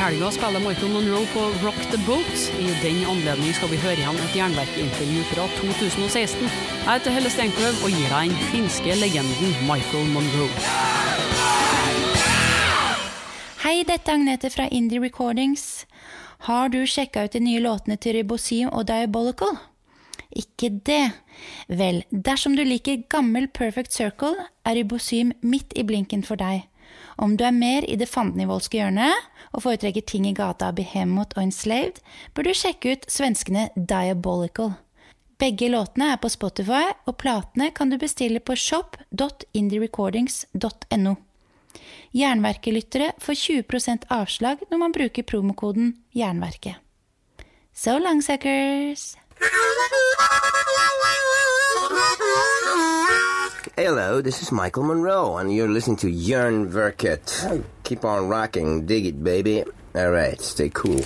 helga spiller Michael Monroe på Rock the Boat. I den anledning skal vi høre igjen et jernverkintervju fra 2016. Jeg heter Helle Steinkløv og gir deg den finske legenden Michael Monroe. Hei, dette er Agnete fra Indie Recordings. Har du sjekka ut de nye låtene til Ribosim og Diabolical? Ikke det. Vel, dersom du liker gammel Perfect Circle, er Ribosym midt i blinken for deg. Om du er mer i det fandenivoldske hjørnet og foretrekker ting i gata av Behemoth og Enslaved, bør du sjekke ut svenskene Diabolical. Begge låtene er på Spotify, og platene kan du bestille på shop.indierecordings.no. Jernverkelyttere får 20% avslag når man bruker promokoden Jernverket. So long, suckers! Hello, this is Michael Monroe, and you're listening to Jernverket. Keep on rocking, dig it, baby. All right, stay cool.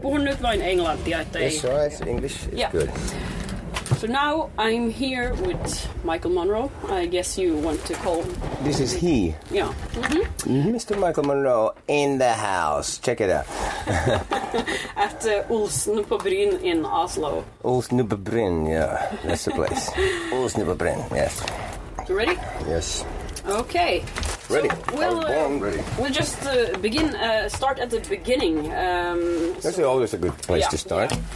Puhun nyt vain englantia, että ei... Yes, all right. English is Yeah. good. So now I'm here with Michael Monroe. I guess you want to call... This is he, Yeah. Mhm. Mr. Michael Monroe, in the house. Check it out. At uh, Olsen på Bryn in Oslo. Olsnubbebrinn, yeah, that's the place. Olsnubbebrinn, yes. You ready? Yes. Okay. Ready. So, we'll, uh, ready. we'll just uh, begin, uh, start at the beginning. Um, That's always a good place Yeah, to start.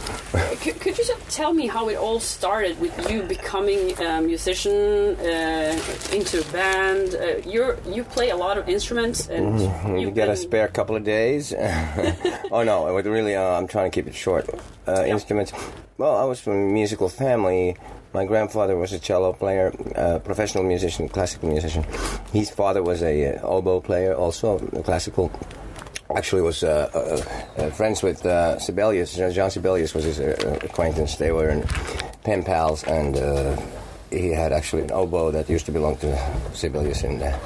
Could, could you just tell me how it all started with you becoming a musician uh, into a band? Uh, you you play a lot of instruments, and You you've get a spare couple of days. oh no, really. Uh, I'm trying to keep it short. Uh, Instruments. Well, I was from a musical family. My grandfather was a cello player, uh, professional musician, classical musician. His father was a uh, oboe player, also a classical. Actually, was uh, uh, uh, friends with uh, Sibelius. Jean Sibelius was his uh, acquaintance. They were in pen pals, and he had actually an oboe that used to belong to Sibelius, uh,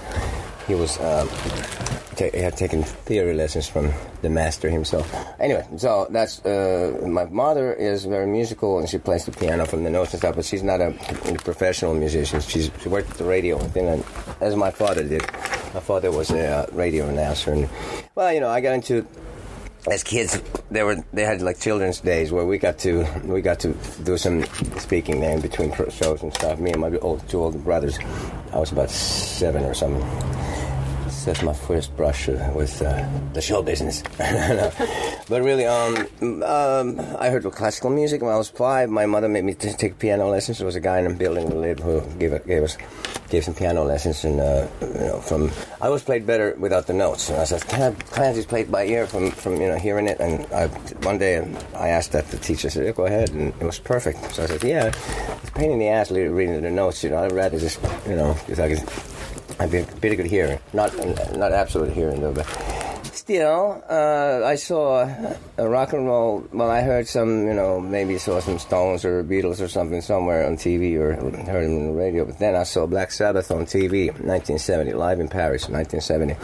he was um, ta- had taken theory lessons from the master himself. Anyway, so that's uh, my mother is very musical and she plays the piano from the notes and stuff, but she's not a, professional musician. She's, she worked at the radio in Finland, as my father did. My father was a uh, radio announcer, and well, you know, I got into as kids, they were they had like children's days where we got to we got to do some speaking there in between shows and stuff. Me and my old, two older brothers. I was about seven or something. That's my first brush with uh, the show business. but really, um, um, I heard classical music when I was five. My mother made me t- take piano lessons. There was a guy in a building we lived who gave, it, gave us gave some piano lessons, and uh, you know, from I always played better without the notes. And I said, "Can I, can I play by ear from, from you know hearing it?" And I, one day I asked that the teacher said, yeah, "Go ahead," and it was perfect. So I said, "Yeah, it's pain in the ass reading the notes. You know, I'd rather just you know because I could." I'd be a pretty good hearing, not not absolute hearing though, but still, uh, I saw a rock and roll. Well, I heard some, you know, maybe saw some Stones or Beatles or something somewhere on TV or heard them on the radio. But then I saw Black Sabbath on TV, 1970, live in Paris, 1970.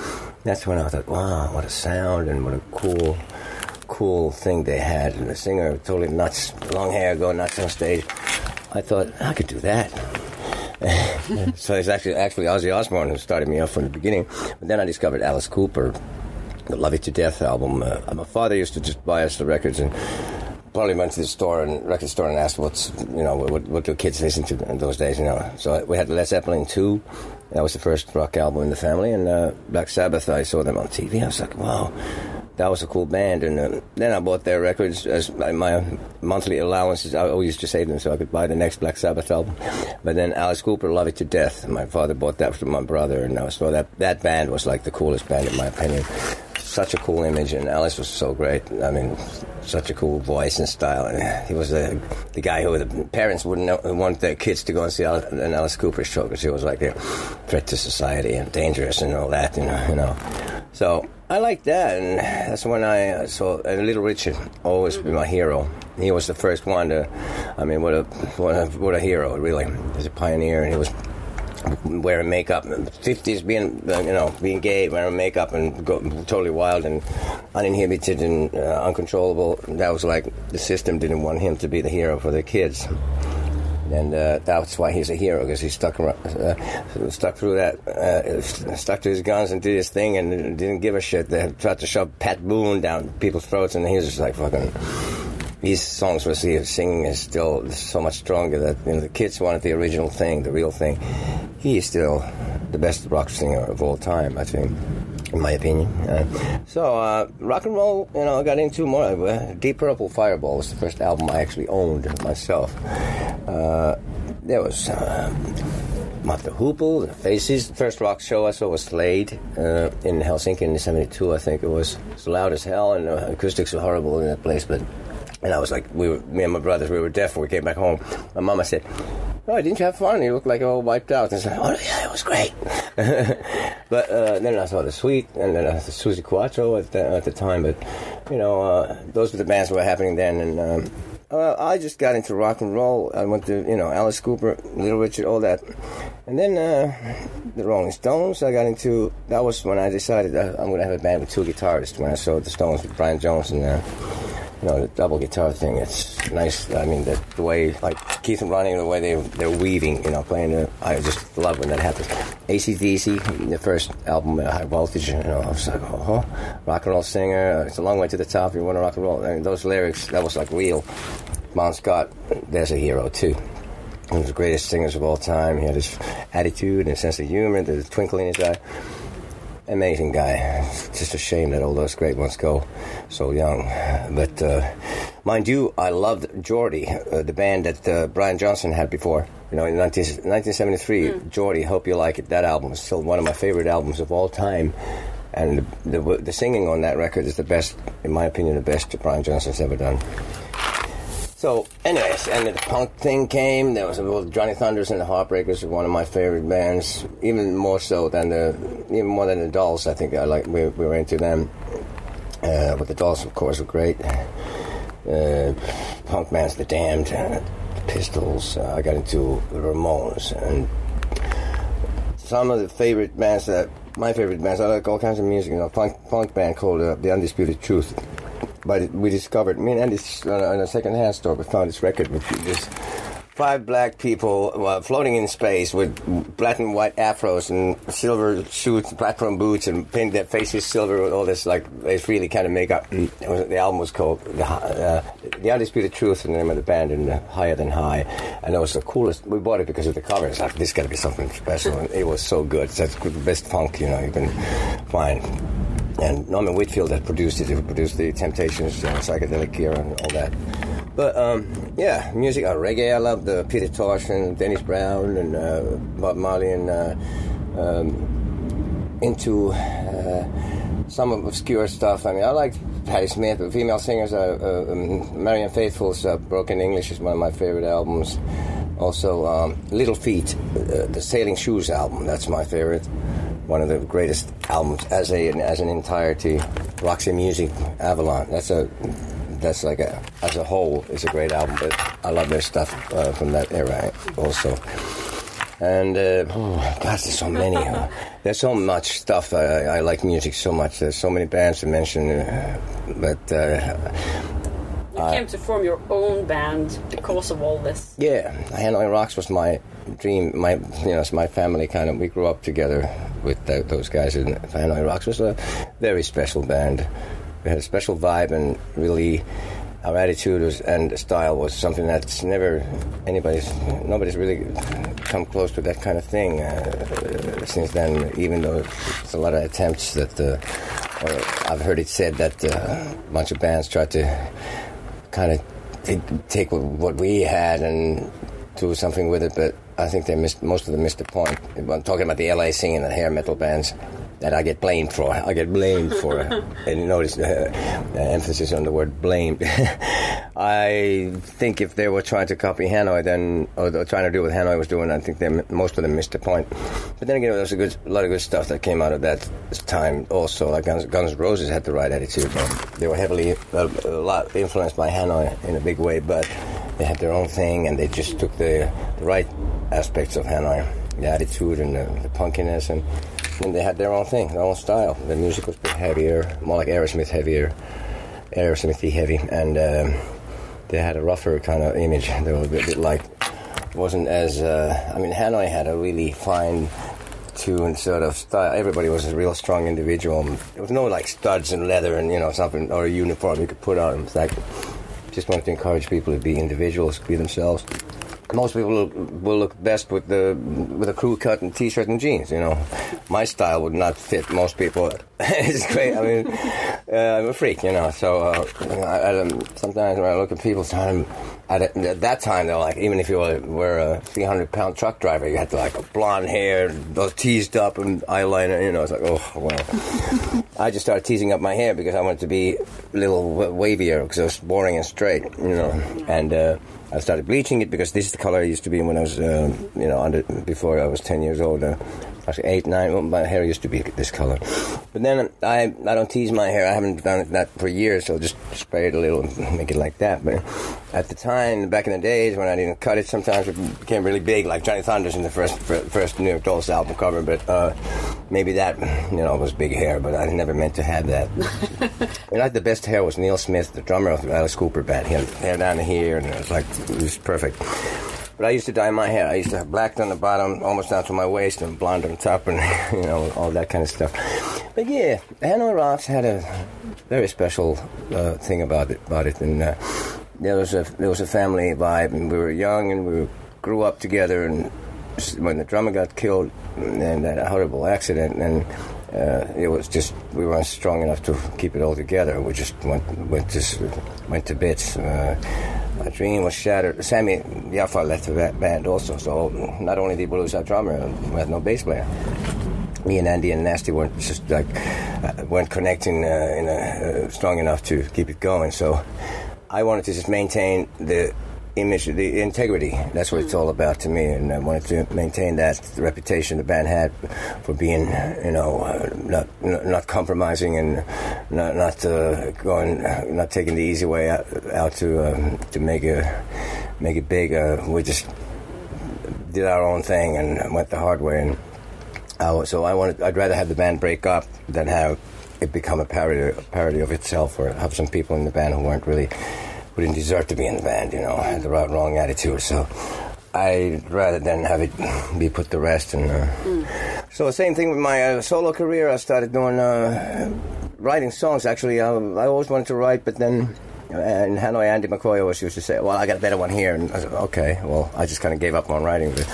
That's when I thought, wow, what a sound and what a cool, cool thing they had. And the singer totally nuts, long hair, going nuts on stage. I thought I could do that. so it's actually actually Ozzy Osbourne who started me off from the beginning. But then I discovered Alice Cooper, the Love It to Death album. Uh, my father used to just buy us the records and probably went to the store and record store and asked what's you know what what do kids listen to in those days. You know, so we had Led Zeppelin two. That was the first rock album in the family, and uh, Black Sabbath. I saw them on TV. I was like, wow that was a cool band. And uh, then I bought their records as my, monthly allowances. I always used to save them so I could buy the next Black Sabbath album. But then Alice Cooper, Love It to Death. My father bought that for my brother, and I so that that band was like the coolest band in my opinion. Such a cool image, and Alice was so great. I mean, such a cool voice and style. And he was the the guy who the parents wouldn't want their kids to go and see Al- an Alice Cooper show because he was like a threat to society and dangerous and all that. You know, you know. So I like that, and that's when I saw uh, Little Richard always be my hero. He was the first one to, I mean, what a what a, what a hero, really. He's a pioneer, and he was wearing makeup, fifties being uh, you know being gay, wearing makeup and go, totally wild and uninhibited and uh, uncontrollable. That was like the system didn't want him to be the hero for the kids. and uh, that's why he's a hero because he stuck uh, stuck through that, uh, stuck to his guns and did his thing and didn't give a shit. They tried to shove Pat Boone down people's throats, and he was just like fucking. These songs he was singing is still so much stronger that you know the kids wanted the original thing, the real thing. He is still the best rock singer of all time, I think in my opinion. Uh, so uh, rock and roll, you know, I got into more. Uh, Deep Purple Fireball was the first album I actually owned myself. Uh, there was. Uh, Mott the Hoople, the Faces. First rock show I saw was Slade uh, in Helsinki in '72, I think it was. It was loud as hell, and the acoustics were horrible in that place. But and I was like, we were, me and my brothers, we were deaf when we came back home. My mama said, "Oh, didn't you have fun? You look like all wiped out." And I said, "Oh yeah, it was great." but uh, then I saw the Sweet, and then I saw Suzi Quatro at the, at the time. But you know, uh, those were the bands that were happening then, and. Um, uh, I just got into rock and roll. I went to, you know, Alice Cooper, Little Richard, all that. And then uh, the Rolling Stones, I got into. That was when I decided I'm going to have a band with two guitarists. When I saw the Stones with Brian Jones and uh, you know, the double guitar thing. It's nice. I mean, the, the way, like Keith and Ronnie, the way they, they're weaving, you know, playing the, I just love when that happens. ACDC, the first album, uh, High Voltage, you know, I was like, oh, rock and roll singer. It's a long way to the top. You want to rock and roll. Mean, those lyrics, that was like real. Bon Scott, there's a hero too. One of the greatest singers of all time. He had his attitude and his sense of humor, the twinkle in his eye amazing guy. It's just a shame that all those great ones go so young. But uh, mind you, I loved Geordie, uh, the band that uh, Brian Johnson had before. You know, in 19, 1973, mm. Geordie, Hope You Like It. That album is still one of my favorite albums of all time. And the, the, the singing on that record is the best, in my opinion, the best Brian Johnson's ever done. So, anyways, and the punk thing came. There was Johnny Thunders and the Heartbreakers were one of my favorite bands, even more so than the, even more than the Dolls. I think I like we, we were into them. Uh, but the Dolls, of course, were great. Uh, punk bands, The Damned, uh, the Pistols. Uh, I got into the Ramones and some of the favorite bands that my favorite bands. I like all kinds of music. You know, punk punk band called uh, The Undisputed Truth but we discovered, me and Andy's uh, in a second-hand store, we found this record with this five black people uh, floating in space with black and white afros and silver suits, platform boots, and painted their faces silver with all this like it's really kind of makeup. Was, the album was called the, uh, the Undisputed Truth, and the name of the band, and Higher Than High. And it was the coolest. We bought it because of the cover. It's like this got to be something special. and it was so good. It's the best funk you know you can find and Norman Whitfield that produced it. He produced the Temptations, uh, Psychedelic Era, and all that. But um, yeah, music, uh, reggae. I love the Peter Tosh and Dennis Brown and uh, Bob Marley and uh, um, into uh, some obscure stuff. I mean, I like Patti Smith, the female singers. Uh, um, Marianne Faithfull's Broken English is one of my favorite albums. Also, um, Little Feat, the Sailing Shoes album. That's my favorite one of the greatest albums as a as an entirety. Roxy Music, Avalon. That's a that's like a as a whole is a great album. But I love their stuff uh, from that era also. And uh, oh gosh, there's so many. Huh? There's so much stuff. I, I, like music so much. There's so many bands to mention, uh, but. Uh, you came to form your own band because of all this. Yeah, Hanoi Rocks was my dream. My, you know, it's my family kind of. We grew up together with the, those guys in Hanoi Rocks. was a very special band. We had a special vibe and really our attitude was, and style was something that's never anybody's nobody's really come close to that kind of thing uh, since then. Even though there's a lot of attempts that uh, I've heard it said that uh, a bunch of bands tried to kind of take what we had and do something with it, but I think they missed most of them missed the point. I'm talking about the LA scene and the hair metal bands that I get blamed for. I get blamed for, and notice uh, the emphasis on the word blamed. I think if they were trying to copy Hanoi, then or trying to do what Hanoi was doing, I think they, most of them missed the point. But then again, there's a, good, a lot of good stuff that came out of that time. Also, like Guns, Guns N' Roses had the right attitude. They were heavily uh, a lot influenced by Hanoi in a big way, but they had their own thing, and they just took the, the right aspects of Hanoi, the attitude and the, the punkiness, and, and, they had their own thing, their own style. The music was a bit heavier, more like Aerosmith heavier, Aerosmithy heavy, and um, they had a rougher kind of image. They were a bit, bit like wasn't as. Uh, I mean, Hanoi had a really fine tune sort of style. Everybody was a real strong individual. There was no like studs and leather and you know something or a uniform you could put on. It was like just wanted to encourage people to be individuals, be themselves. Most people will, look best with the with a crew cut and t-shirt and jeans. You know, my style would not fit most people. it's great. I mean, I'm a freak. You know, so uh, I, I, sometimes when I look at people's time at, at that time they're like, even if you were, were a 300 pound truck driver, you had to like blonde hair, those teased up and eyeliner. You know, it's like, oh well. I just started teasing up my hair because I wanted to be a little wavier because it was boring and straight. You know, and. Uh, I started bleaching it because this is the color I used to be when I was, uh, you know, under before I was 10 years old. Uh, eight, nine. Well, my hair used to be this color. But then I, I don't tease my hair. I haven't done that for years, so I'll just spray it a little and make it like that. But at the time, back in the days when I didn't cut it, sometimes it became really big, like Johnny Thunders in the first first New York Dolls album cover. But uh, maybe that, you know, was big hair, but I never meant to have that. I like the best hair was Neil Smith, the drummer of the Alice Cooper band. He had hair down here, and it was like it was perfect. But I used to dye my hair. I used to have black on the bottom, almost down to my waist, and blonde on top, and you know all that kind of stuff. But yeah, Hanoi Rocks had a very special uh, thing about it. About it, and uh, there was a there was a family vibe, and we were young, and we grew up together. And when the drummer got killed in that horrible accident, and uh, it was just we weren't strong enough to keep it all together. We just went went to went to bits. Uh, my dream was shattered. Sami Yaffa left the band also, so not only did we lose our drummer, we had no bass player. Me and Andy and Nasty weren't just like uh, weren't connecting uh, in a, uh, strong enough to keep it going. So I wanted to just maintain the image, the integrity. That's what it's all about to me, and I wanted to maintain that reputation the band had for being, you know, uh, not not compromising and not not uh, going, not taking the easy way out, out to um, to make a make it big. Uh, we just did our own thing and went the hard way. And uh, so I wanted, I'd rather have the band break up than have it become a parody, a parody of itself, or have some people in the band who weren't really who didn't deserve to be in the band, you know, had the wrong attitude. So I'd rather than have it be put to rest. And uh, mm. so the same thing with my uh, solo career. I started doing uh, writing songs. Actually, I, I, always wanted to write, but then. Uh, in Hanoi, Andy McCoy always used to say, "Well, I got a better one here," and I said, "Okay." Well, I just kind of gave up on writing. But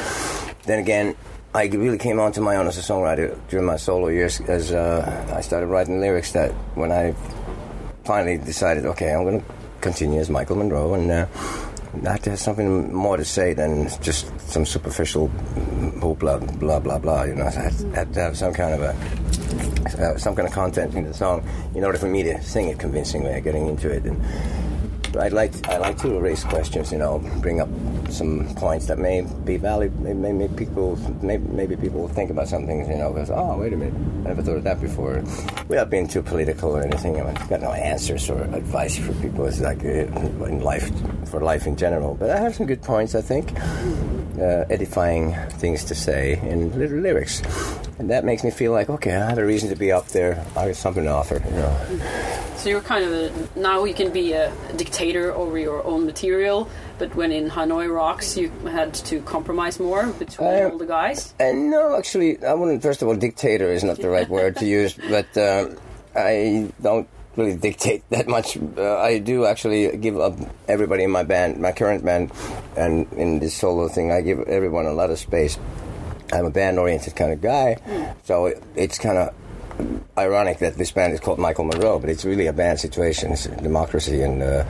then again, I really came onto my own as a songwriter during my solo years, as uh, I started writing lyrics. That when I finally decided, okay, I'm going to continue as Michael Monroe and uh, to have something more to say than just some superficial blah blah blah blah. You know, I had, had to have some kind of a uh, some kind of content in the song in order for me to sing it convincingly, getting into it. And, I'd like I like to raise questions, you know, bring up some points that may be valid. Maybe, maybe people, maybe, maybe people think about some things, you know, because oh, wait a minute, I never thought of that before. Without being too political or anything, I've got no answers or advice for people. It's like uh, in life, for life in general. But I have some good points, I think, uh, edifying things to say in little lyrics, and that makes me feel like okay, I have a reason to be up there. I have something to offer, you know. So you're kind of a, now you can be a dictator over your own material, but when in Hanoi Rocks you had to compromise more between uh, all the guys. Uh, no, actually, I wouldn't. First of all, dictator is not the right word to use, but uh, I don't really dictate that much. Uh, I do actually give up everybody in my band, my current band, and in this solo thing, I give everyone a lot of space. I'm a band-oriented kind of guy, mm. so it's kind of ironic that this band is called Michael Monroe, but it's really a band situation. It's democracy, and uh,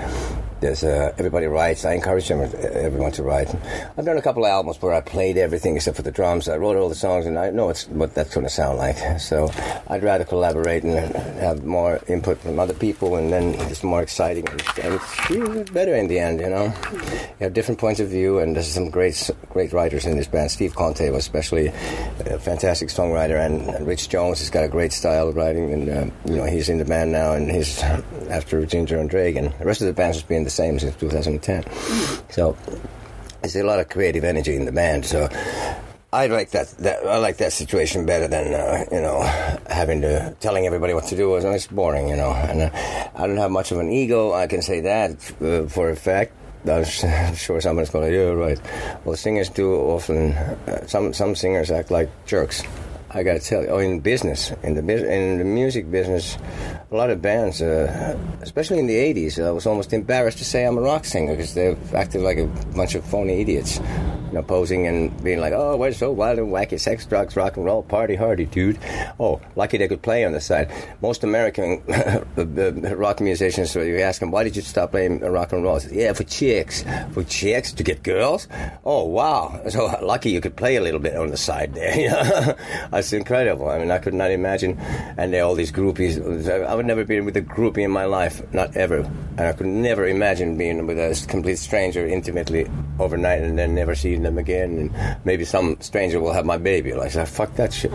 there's uh, everybody writes. I encourage them, everyone to write. I've done a couple of albums where I played everything except for the drums. I wrote all the songs, and I know it's what that's going to sound like. So I'd rather collaborate and have more input from other people, and then it's more exciting and it's better in the end. You know, you have different points of view, and there's some great great writers in this band. Steve Conte was especially a fantastic songwriter, and Rich Jones has got a great style of writing, and uh, you know he's in the band now, and he's after Ginger and Dregen, and the rest of the band's just being the same since 2010. So there's a lot of creative energy in the band. So I like that, that I like that situation better than uh, you know having to telling everybody what to do. It's boring, you know. And uh, I don't have much of an ego. I can say that uh, for a fact. I'm sure somebody's going, to say, yeah, right. Well, singers do often. Uh, some some singers act like jerks. I gotta tell you, oh, in business, in the in the music business, a lot of bands, uh, especially in the '80s, I was almost embarrassed to say I'm a rock singer because they acted like a bunch of phony idiots, you know, posing and being like, "Oh, we're so wild and wacky, sex, drugs, rock and roll, party hardy, dude." Oh, lucky they could play on the side. Most American rock musicians, so you ask them, "Why did you stop playing rock and roll?" Yeah, for chicks, for chicks to get girls. Oh, wow! So lucky you could play a little bit on the side there. That's incredible. I mean, I could not imagine. And there are all these groupies. I would never be with a groupie in my life, not ever. And I could never imagine being with a complete stranger intimately overnight and then never seeing them again. And maybe some stranger will have my baby. Like, I fuck that shit.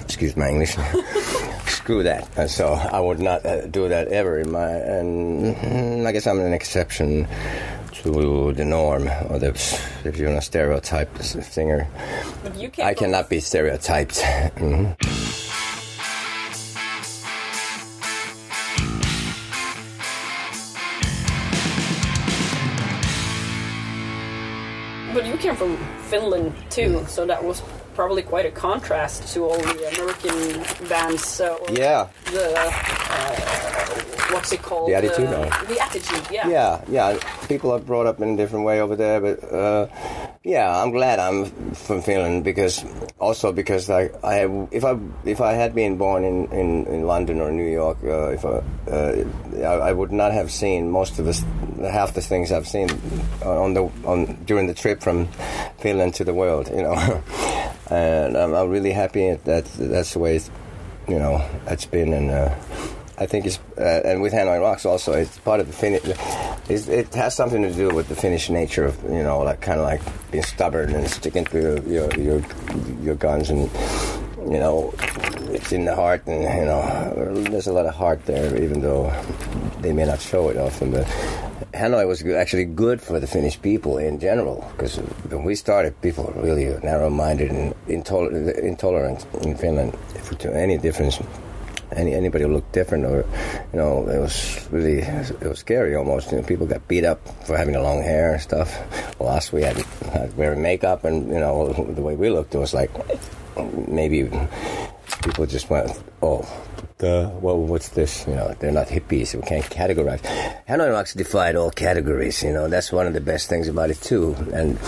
Excuse my English. Screw that. And so I would not uh, do that ever in my. And mm, I guess I'm an exception to the norm, or the, if you're a stereotype singer. But you can't I cannot be stereotyped. Mhm. Too, so that was probably quite a contrast to all the American bands. Uh, Yeah. The uh, what's it called? The attitude, Uh, or- the attitude. Yeah. Yeah, yeah. People are brought up in a different way over there, but uh, yeah, I'm glad I'm from Finland because also because I, I if I if I had been born in, in, in London or New York, uh, if I, uh, I I would not have seen most of the half the things I've seen on the on during the trip from Finland to the world, you know. and I'm, I'm really happy that that's the way, it's, you know, it's been and. Uh, I think it's uh, and with Hanoi Rocks also it's part of the Finnish. It has something to do with the Finnish nature of you know like kind of like being stubborn and sticking to your your your, your guns and you know it's in the heart and you know there's a lot of heart there even though they may not show it often but Hanoi was actually good for the Finnish people in general because when we started people were really narrow-minded and intol- intolerant in Finland to any difference any anybody looked different or you know it was really it was scary almost. You know people got beat up for having the long hair and stuff. Well us we had, had wearing makeup and you know the way we looked it was like maybe people just went oh the well what's this? You know they're not hippies we can't categorize. Hanoi defied all categories you know that's one of the best things about it too. And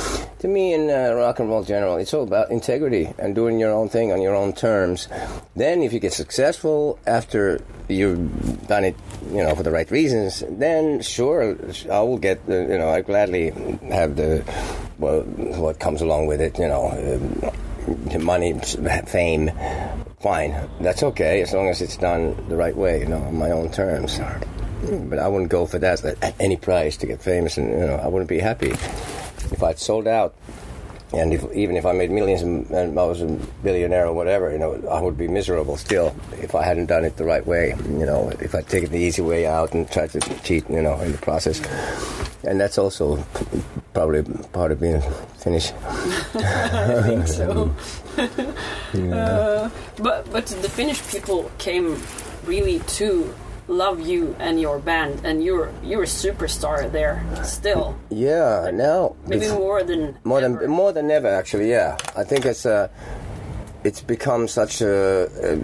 to me in uh, rock and roll general it's all about integrity and doing your own thing on your own terms. Then if you get successful after you've done it you know for the right reasons then sure I will get the, you know I gladly have the well what comes along with it you know. um, money fame fine that's okay as long as it's done the right way you know on my own terms but I wouldn't go for that at, any price to get famous and you know I wouldn't be happy if I'd sold out and if, even if I made millions and I was a billionaire or whatever, you know, I would be miserable still if I hadn't done it the right way. You know, if I'd taken the easy way out and tried to cheat, you know, in the process. And that's also probably part of being Finnish. I think so. uh, but but the Finnish people came really to love you and your band, and you're you're a superstar there still. Yeah, now Maybe more than more ever. than more than ever actually yeah i think it's uh it's become such a, a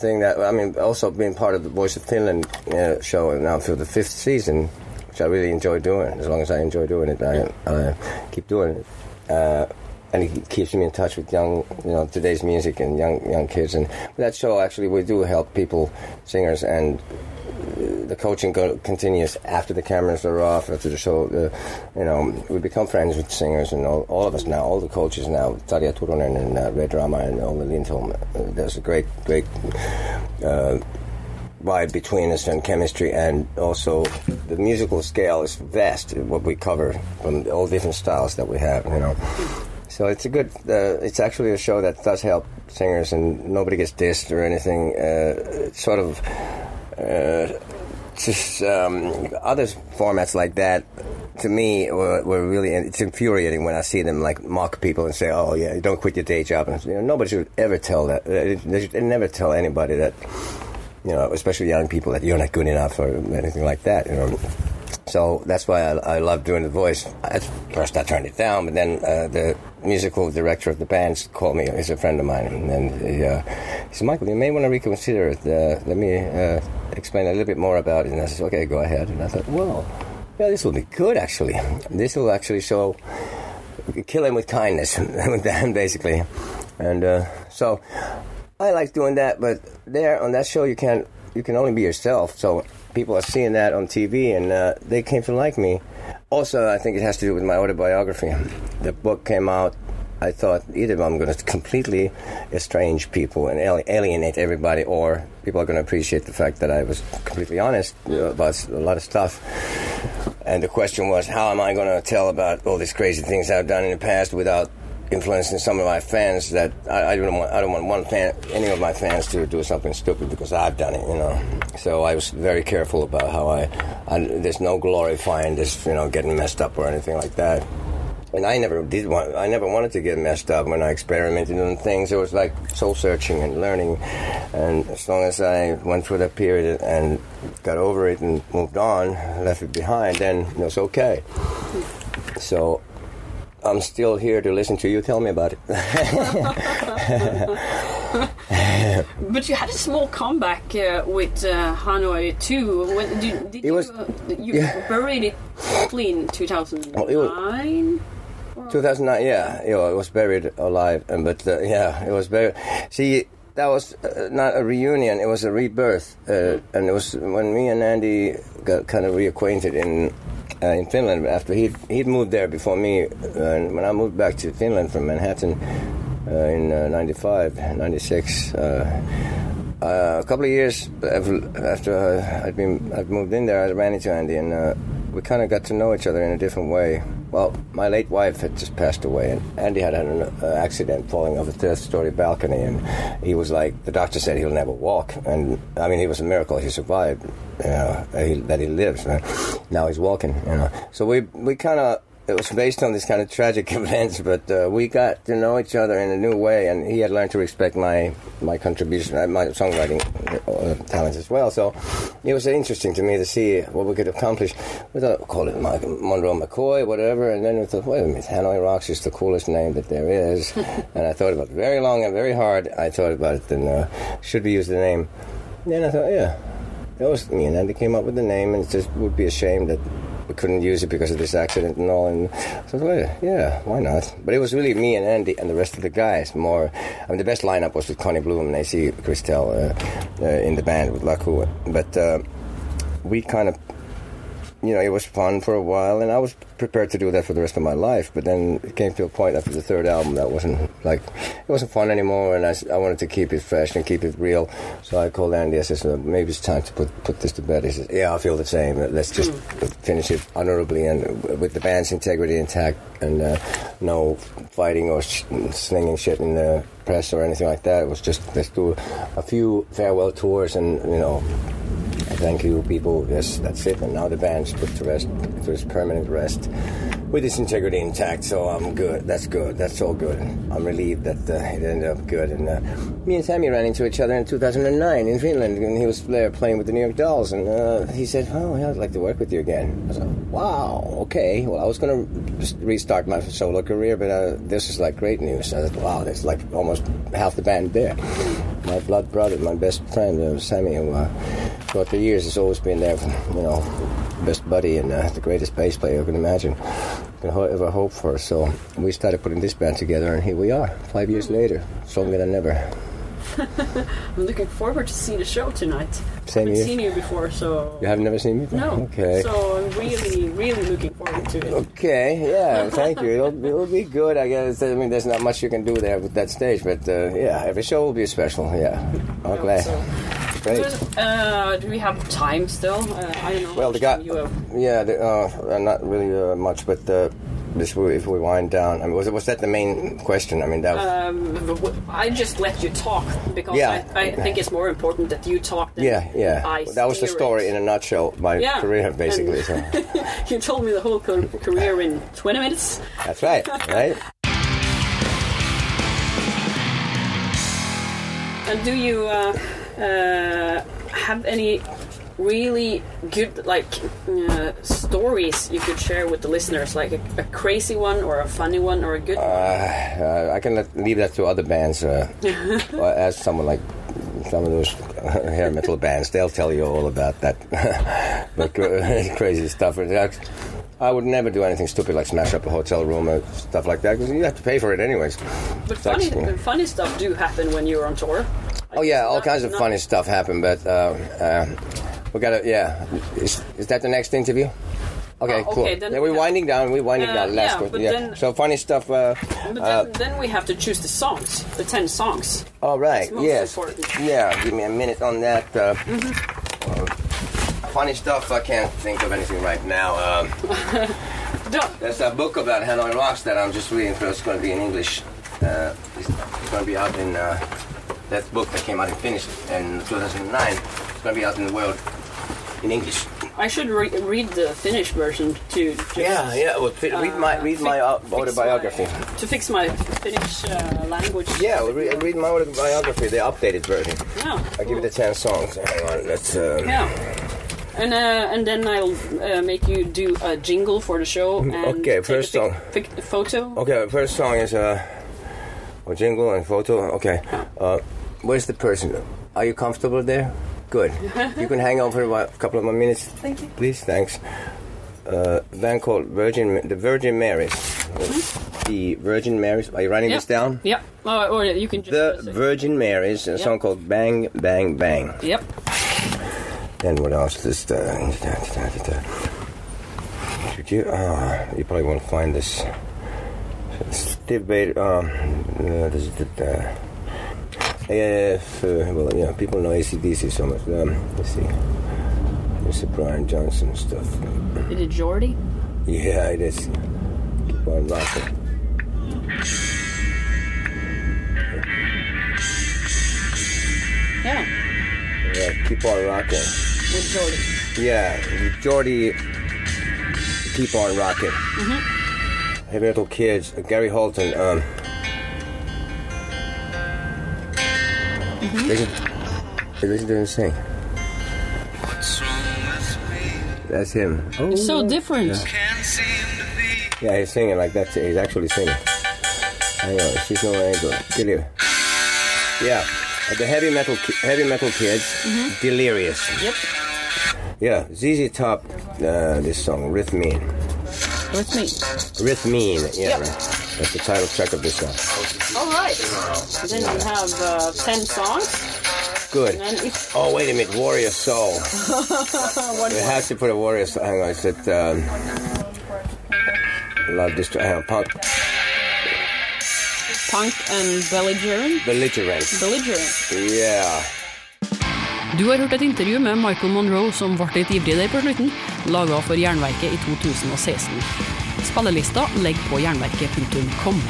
thing that i mean also being part of the voice of finland uh, show now for the fifth season which i really enjoy doing as long as i enjoy doing it i, I keep doing it uh, and it keeps me in touch with young, you know, today's music and young young kids. And that show, actually, we do help people, singers, and the coaching go, continues after the cameras are off, after the show. Uh, you know, we become friends with singers and all, all of us now, all the coaches now, Tarja Turunen and uh, Redrama and Olli Lindholm. Uh, there's a great, great uh, vibe between us and chemistry, and also the musical scale is vast. What we cover from all different styles that we have, you know. So it's a good. Uh, it's actually a show that does help singers, and nobody gets dissed or anything. Uh, sort of. Uh, just um, other formats like that to me were, were really it's infuriating when I see them like mock people and say, "Oh yeah, don't quit your day job." And you know, nobody should ever tell that. They should never tell anybody that you know, especially young people, that you're not good enough or anything like that. You know. So that's why I, I love doing the voice. At first, I turned it down, but then uh, the musical director of the band called me. He's a friend of mine, and he, uh, he said, "Michael, you may want to reconsider it. Uh, let me uh, explain a little bit more about it." And I said, "Okay, go ahead." And I thought, "Well, yeah, this will be good actually. This will actually show kill him with kindness, basically." And uh, so I like doing that, but there on that show you can't you can only be yourself. So people are seeing that on TV, and uh, they came to like me. Also, I think it has to do with my autobiography. The book came out. I thought either I'm going to completely estrange people and alienate everybody, or people are going to appreciate the fact that I was completely honest about a lot of stuff. And the question was, how am I going to tell about all these crazy things I've done in the past without influencing some of my fans that I, I, don't want I don't want one fan any of my fans to do something stupid because I've done it you know. So I was very careful about how I, I there's no glorifying this you know getting messed up or anything like that. And I never did want I never wanted to get messed up when I experimented on things. It was like soul searching and learning. And as long as I went through that period and got over it and moved on left it behind then it was okay. So I'm still here to listen to you tell me about it. but you had a small comeback uh, with uh, Hanoi too. When, did, did it was, you, uh, you yeah. buried it properly in 2009? 2009, yeah, you know, it was buried alive, and but uh, yeah, it was buried. See, that was uh, not a reunion; it was a rebirth, uh, and it was when me and Andy got kind of reacquainted in uh, in Finland after he'd, he'd moved there before me. And when I moved back to Finland from Manhattan uh, in uh, 95, 96, uh, uh, a couple of years after I'd been I'd moved in there, I ran into Andy, and uh, we kind of got to know each other in a different way. Well, my late wife had just passed away, and Andy had had an uh, accident falling off a third-story balcony, and he was like, the doctor said he'll never walk, and I mean, it was a miracle he survived, you know, that he, that he lives. Now he's walking, you know. So we we kind of it was based on these kind of tragic events, but uh, we got to know each other in a new way, and he had learned to respect my my contribution, uh, my songwriting uh, talents as well. So it was interesting to me to see what we could accomplish. We thought, call it Monroe McCoy, whatever, and then we thought, wait a minute, Hanoi Rocks is the coolest name that there is. and I thought about it very long and very hard. I thought about it, and uh, should we use the name? And then I thought, yeah. That was me, and then they came up with the name, and it just would be a shame that we couldn't use it because of this accident and all. And so well, yeah, why not? But it was really me and Andy and the rest of the guys. More, I mean, the best lineup was with Conny Bloom and AC Christell uh, uh, in the band with Lacu. But uh, we kind of you know, it was fun for a while, and I was prepared to do that for the rest of my life. But then it came to a point after the third album that wasn't like it wasn't fun anymore, and I, I wanted to keep it fresh and keep it real. So I called Andy. I said, well, maybe it's time to put put this to bed. He said, Yeah, I feel the same. Let's just finish it honorably and with the band's integrity intact, and uh, no fighting or sh- slinging shit in the press or anything like that. It was just let's do a few farewell tours and you know Thank you, people. Yes, that's it. And now the band's put to rest, to its permanent rest, with its integrity intact. So I'm good. That's good. That's all good. I'm relieved that uh, it ended up good. And uh, me and Sami ran into each other in 2009 in Finland, and he was there playing with the New York Dolls. And uh, he said, "Oh, yeah, I'd like to work with you again." I was like, "Wow, okay." Well, I was going to restart my solo career, but uh, this is like great news. I thought, "Wow, there's like almost half the band there." My blood brother, my best friend, uh, Sami, who uh, throughout the years has always been there, you know, best buddy and uh, the greatest bass player you can imagine, you can ever hope for. So we started putting this band together, and here we are, five years later, stronger than ever. I'm looking forward to see the show tonight. Same I haven't seen you before, so you have never seen me. Before? No. Okay. So I'm really, really looking forward to it. Okay. Yeah. Thank you. It'll, it'll be good. I guess. I mean, there's not much you can do there with that stage, but uh, yeah, every show will be special. Yeah. I'm glad. So. Great. Uh, do we have time still? Uh, I don't know. Well, the guy. Yeah, the, uh, not really uh, much, but uh, this if we wind down. I mean, was was that the main question? I mean, that. Was, um, I just let you talk because yeah. I, I, think it's more important that you talk. Than yeah, yeah. that was the story it. in a nutshell. My yeah. career, basically. So. you told me the whole career in twenty minutes. That's right. Right. and do you? Uh, uh, have any really good like uh, stories you could share with the listeners, like a, a crazy one or a funny one or a good? one? Uh, I can let, leave that to other bands. Uh, or ask someone like some of those hair metal bands. They'll tell you all about that. but crazy stuff. I would never do anything stupid like smash up a hotel room or stuff like that because you have to pay for it anyways. But funny, funny stuff do happen when you're on tour. Oh yeah, all kinds of funny stuff happened, But uh, uh, we gotta. Yeah, is, is that the next interview? Okay, Oh, cool. okay, then yeah, we we're winding down. We're winding Uh, down. Last yeah, question. yeah. then- so funny stuff. Uh, But uh, then, then we have to choose the songs, the ten songs. all right. Yes. important. Yeah. Give me a minute on that. Uh, uh, funny stuff. I can't think of anything right now. Um, There's a book about Hanoi Rocks that I'm just reading. So It's going to be in English. Uh, it's, it's going to be out in uh, that book that came out in Finnish in 2009. It's going to be out in the world in English. I should re- read the Finnish version to Yeah, yeah. Well, fi- read my read my uh, autobiography. my- to fix my Finnish uh, language. Yeah, well, read, read my autobiography, the updated version. Yeah. I'll give you the ten songs. Hang on, let's. Uh, Yeah. And uh, and then I'll uh, make you do a jingle for the show. And Okay, first song. photo. Okay, first song is uh, a jingle and photo. Okay, uh, where's the person? Are you comfortable there? Good. you can hang on for a, couple of more minutes. Thank you. Please, thanks. Uh, band called Virgin, the Virgin Marys. The Virgin Marys. Are you writing Yep. this down? Yep. Oh, or you can just. The Virgin Marys, a song called Bang Bang Bang. Yep. And what else? This. Uh, da, you? Uh, you probably won't find this. Stiv Bators. Um, uh, this is the. Uh, uh, well, yeah, people know ACDC so much. Um, let's see. The Brian Johnson stuff. Is it Geordie? Yeah, it is. Keep on rocking. Yeah. Yeah, keep on rocking. With Geordie. Yeah, Geordie, keep on rocking. Mhm. Heavy Metal Kids, Gary Holton. Um, listen, hey, listen to him sing. That's him. Oh, It's so different. yeah, he's singing like that. He's actually singing. Hang on, she's no angel. Delirious. Yeah, uh, the heavy metal, ki- heavy metal kids, delirious. Yep. Yeah, ZZ Top, uh, this song, Rhythmeen. With me. Rhythmeen, yeah. Yep. That's the title track of this song. All right. Then we have uh, ten songs. Good. If Oh, wait a minute, Warrior Soul. one We have to put a Warrior Soul. Hang on, it's at, um, Love Distra- hang on, Punk, punk and belligerent. Belligerent. Belligerent. Yeah. Du har hørt et intervju med Michael Monroe som ble litt ivrig der på slutten, laga for Jernverket i 2016. Spillelista ligger på jernverket.com.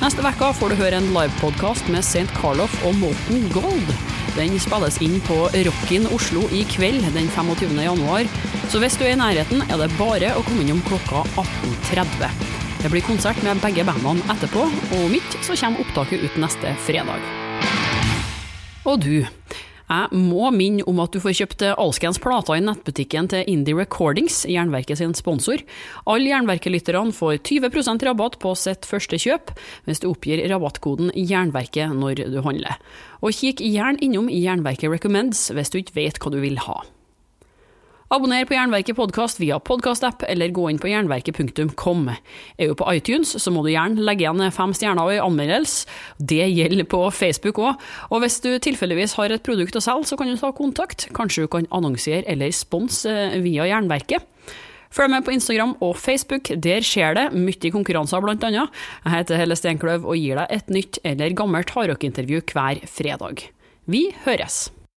Neste uke får du høre en livepodkast med St. Carlof og Molten Gold. Den spilles inn på Rockin Oslo i kveld den 25. januar, så hvis du er i nærheten, er det bare å komme innom klokka 18.30. Det blir konsert med begge bandene etterpå, og om ikke så kommer opptaket ut neste fredag. Og du, jeg må minne om at du får kjøpt alskens plater i nettbutikken til Indie Recordings, Jernverket sin sponsor. Alle Jernverket-lytterne får 20% rabatt på sitt første kjøp hvis du oppgir rabattkoden Jernverket når du handler. Og kikk gjerne innom Jernverket Recommends hvis du ikke vet hva du vil ha. Abonner på Jernverket podkast via podkastapp, eller gå inn på jernverket.kom. Er du på iTunes, så må du gjerne legge igjen fem stjerner og en anmeldelse. Det gjelder på Facebook òg. Og hvis du tilfeldigvis har et produkt å selge, så kan du ta kontakt. Kanskje du kan annonsere eller sponse eh, via Jernverket. Følg med på Instagram og Facebook, der skjer det mye konkurranser blant annet. Jeg heter Helle Steinkløv og gir deg et nytt eller gammelt hardrockintervju hver fredag. Vi høres!